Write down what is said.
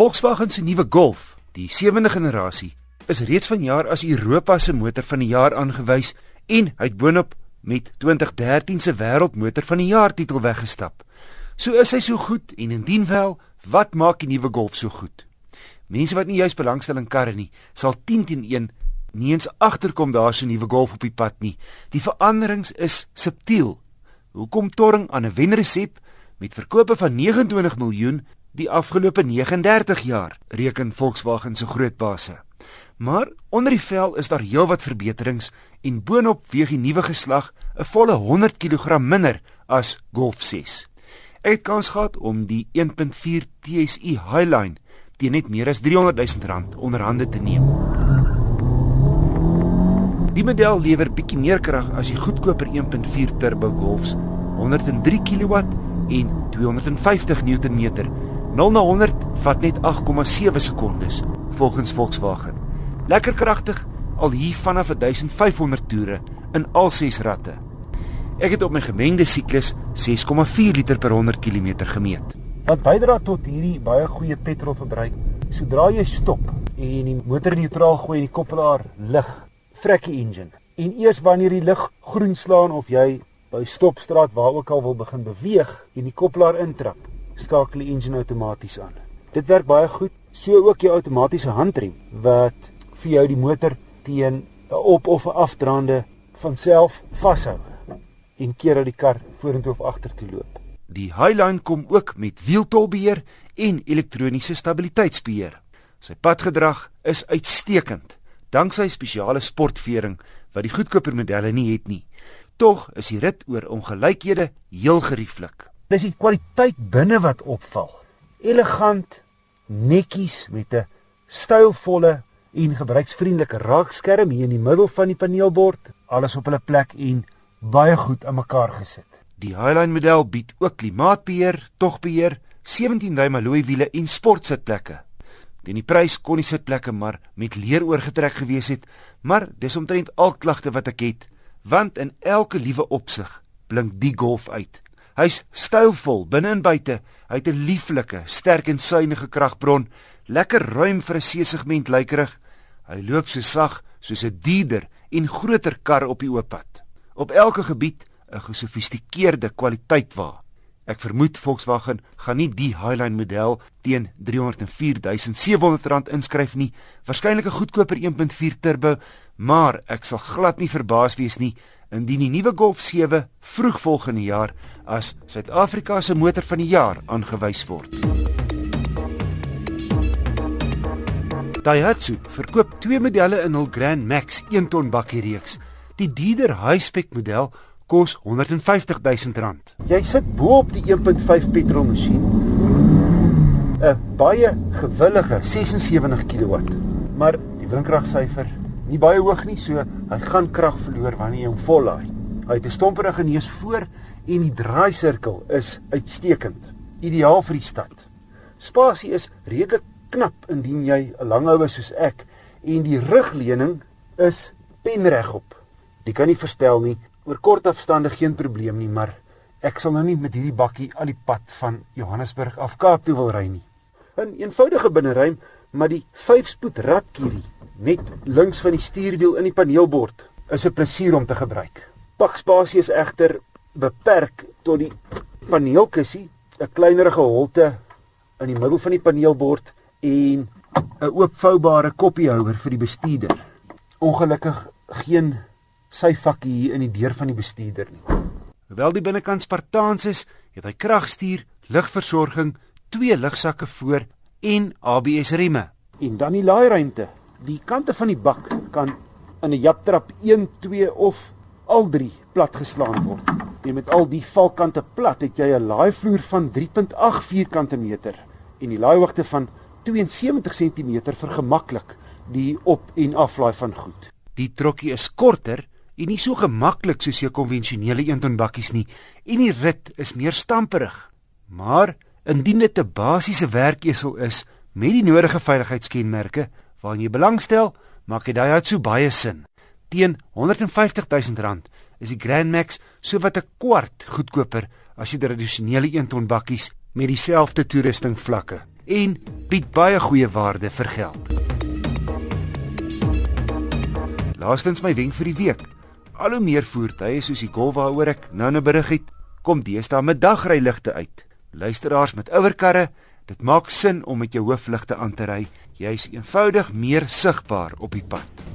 Volkswagen se nuwe Golf, die 7de generasie, is reeds vanjaar as Europa se motor van die jaar aangewys en hy het boonop met 2013 se wêreldmotor van die jaar titel weggestap. So is hy so goed en indien wel, wat maak die nuwe Golf so goed? Mense wat nie juis belangstel in karre nie, sal 10 teen 1 nie eens agterkom daar so 'n nuwe Golf op die pad nie. Die veranderings is subtiel. Hoekom torring aan 'n wenresep met verkope van 29 miljoen die afgelope 39 jaar, reken Volkswagen se groot base. Maar onder die vel is daar heelwat verbeterings en boonop weeg die nuwe geslag 'n volle 100 kg minder as Golf 6. Ek het kans gehad om die 1.4 TSI Highline teen net meer as 300 000 rand onder hande te neem. Die model lewer bietjie meer krag as die goedkoper 1.4 turbo Golfs, 103 kW en 250 Nm 0 na 100 vat net 8,7 sekondes volgens Volkswagen. Lekker kragtig al hier vanaf 1500 toere in al 6 ratte. Ek het op my gemengde siklus 6,4 liter per 100 km gemeet. Wat bydra tot hierdie baie goeie petrolverbruik, sodra jy stop en die motor neutraal gooi en die koppelaar lig, vrek die engine. En eers wanneer die lig groen slaan of jy by stopstraat waar ook al wil begin beweeg en die koppelaar intrap, skakel die engine outomaties aan. Dit werk baie goed, so ook jou outomatiese handrem wat vir jou die motor teen 'n op of 'n afdraande van self vashou en keer dat die kar vorentoe of agtertoe loop. Die Highline kom ook met wieltolbeheer en elektroniese stabiliteitsbeheer. Sy padgedrag is uitstekend danksy spesiale sportvering wat die goedkoper modelle nie het nie. Tog is die rit oor ongelykhede heel gerieflik. Dis die kwaliteit binne wat opval. Elegant, netjies met 'n stylvolle en gebruiksvriendelike raakskerm hier in die middel van die paneelbord, alles op hulle plek en baie goed aan mekaar gesit. Die Highline model bied ook klimaatbeheer, togbeheer, 17 duim alloy wiele en sportsitplekke. Teen die prys kon die sitplekke maar met leer oorgetrek gewees het, maar dis omtrent al klagte wat ek het, want in elke liewe opsig blink die Golf uit. Hy's stylvol binne en buite. Hy het 'n lieflike, sterk en suiwige kragbron, lekker ruim vir 'n C-segment lykerig. Hy loop so sag soos 'n dieder en groter kar op die oop pad. Op elke gebied 'n gesofistikeerde kwaliteit waar. Ek vermoed Volkswagen gaan nie die Highline model teen 304700 rand inskryf nie. Waarskynlik 'n goedkoper 1.4 turbo, maar ek sal glad nie verbaas wees nie indien die nuwe Golf 7 vroeg volgende jaar as Suid-Afrika se motor van die jaar aangewys word. Daihatsu verkoop twee modelle in hul Grand Max 1 ton bakkie reeks. Die dierder high-spec model kos 150 000 rand. Jy sit bo op die 1.5 petrolmasjien. 'n baie gewillige 76 kW. Maar die windkragsyfer nie baie hoog nie, so hy gaan krag verloor wanneer jy hom vollaai. Hy het 'n stomperige neus voor en die draaisirkel is uitstekend. Ideaal vir die stad. Spasie is redelik knap indien jy 'n langhouer soos ek en die rugleuning is penregop. Jy kan nie verstel nie oor kort afstande geen probleem nie, maar ek sal nou nie met hierdie bakkie al die pad van Johannesburg af Kaap toe wil ry nie. 'n Eenvoudige binneruim, maar die 5-spoed ratkierie net links van die stuurwiel in die paneelbord is 'n plesier om te gebruik. Pakspasie is egter beperk tot die paneelkussie, 'n kleinerige holte in die middel van die paneelbord en 'n oopvoubare koppiehouer vir die bestuurder. Ongelukkig geen syfakkie hier in die deur van die bestuurder nie. Hoewel die binnekant Spartaans is, het hy kragstuur, ligversorging, twee ligsakke voor en ABS remme. En dan die laairuimte die kante van die bak kan in 'n japtrap 1, 2 of al 3 platgeslaan word. En met al die valkante plat het jy 'n laaivloer van 3.8 vierkante meter en die laaihoogte van 72 cm vir gemaklik die op en aflaai van goed. Die trokkie is korter en nie so gemaklik soos jou konvensionele eenton bakkies nie en die rit is meer stamperig. Maar indien dit 'n basiese werkesel is met die nodige veiligheidskenmerke, Wanneer jy belangstel, maak dit daai so baie sin. Teen 150 000 rand is die Grand Max so wat 'n kwart goedkoper as die tradisionele 1 ton bakkies met dieselfde toerusting vlakke. en bied baie goeie waarde vir geld. Laastens my wenk vir die week. Al hoe meer voertuie soos die Golf waaroor ek nou 'n berig het, kom deesdae met dagryligte uit. Luisteraars met ouer karre, dit maak sin om met jou hoofligte aan te ry. Jy's eenvoudig meer sigbaar op die pad.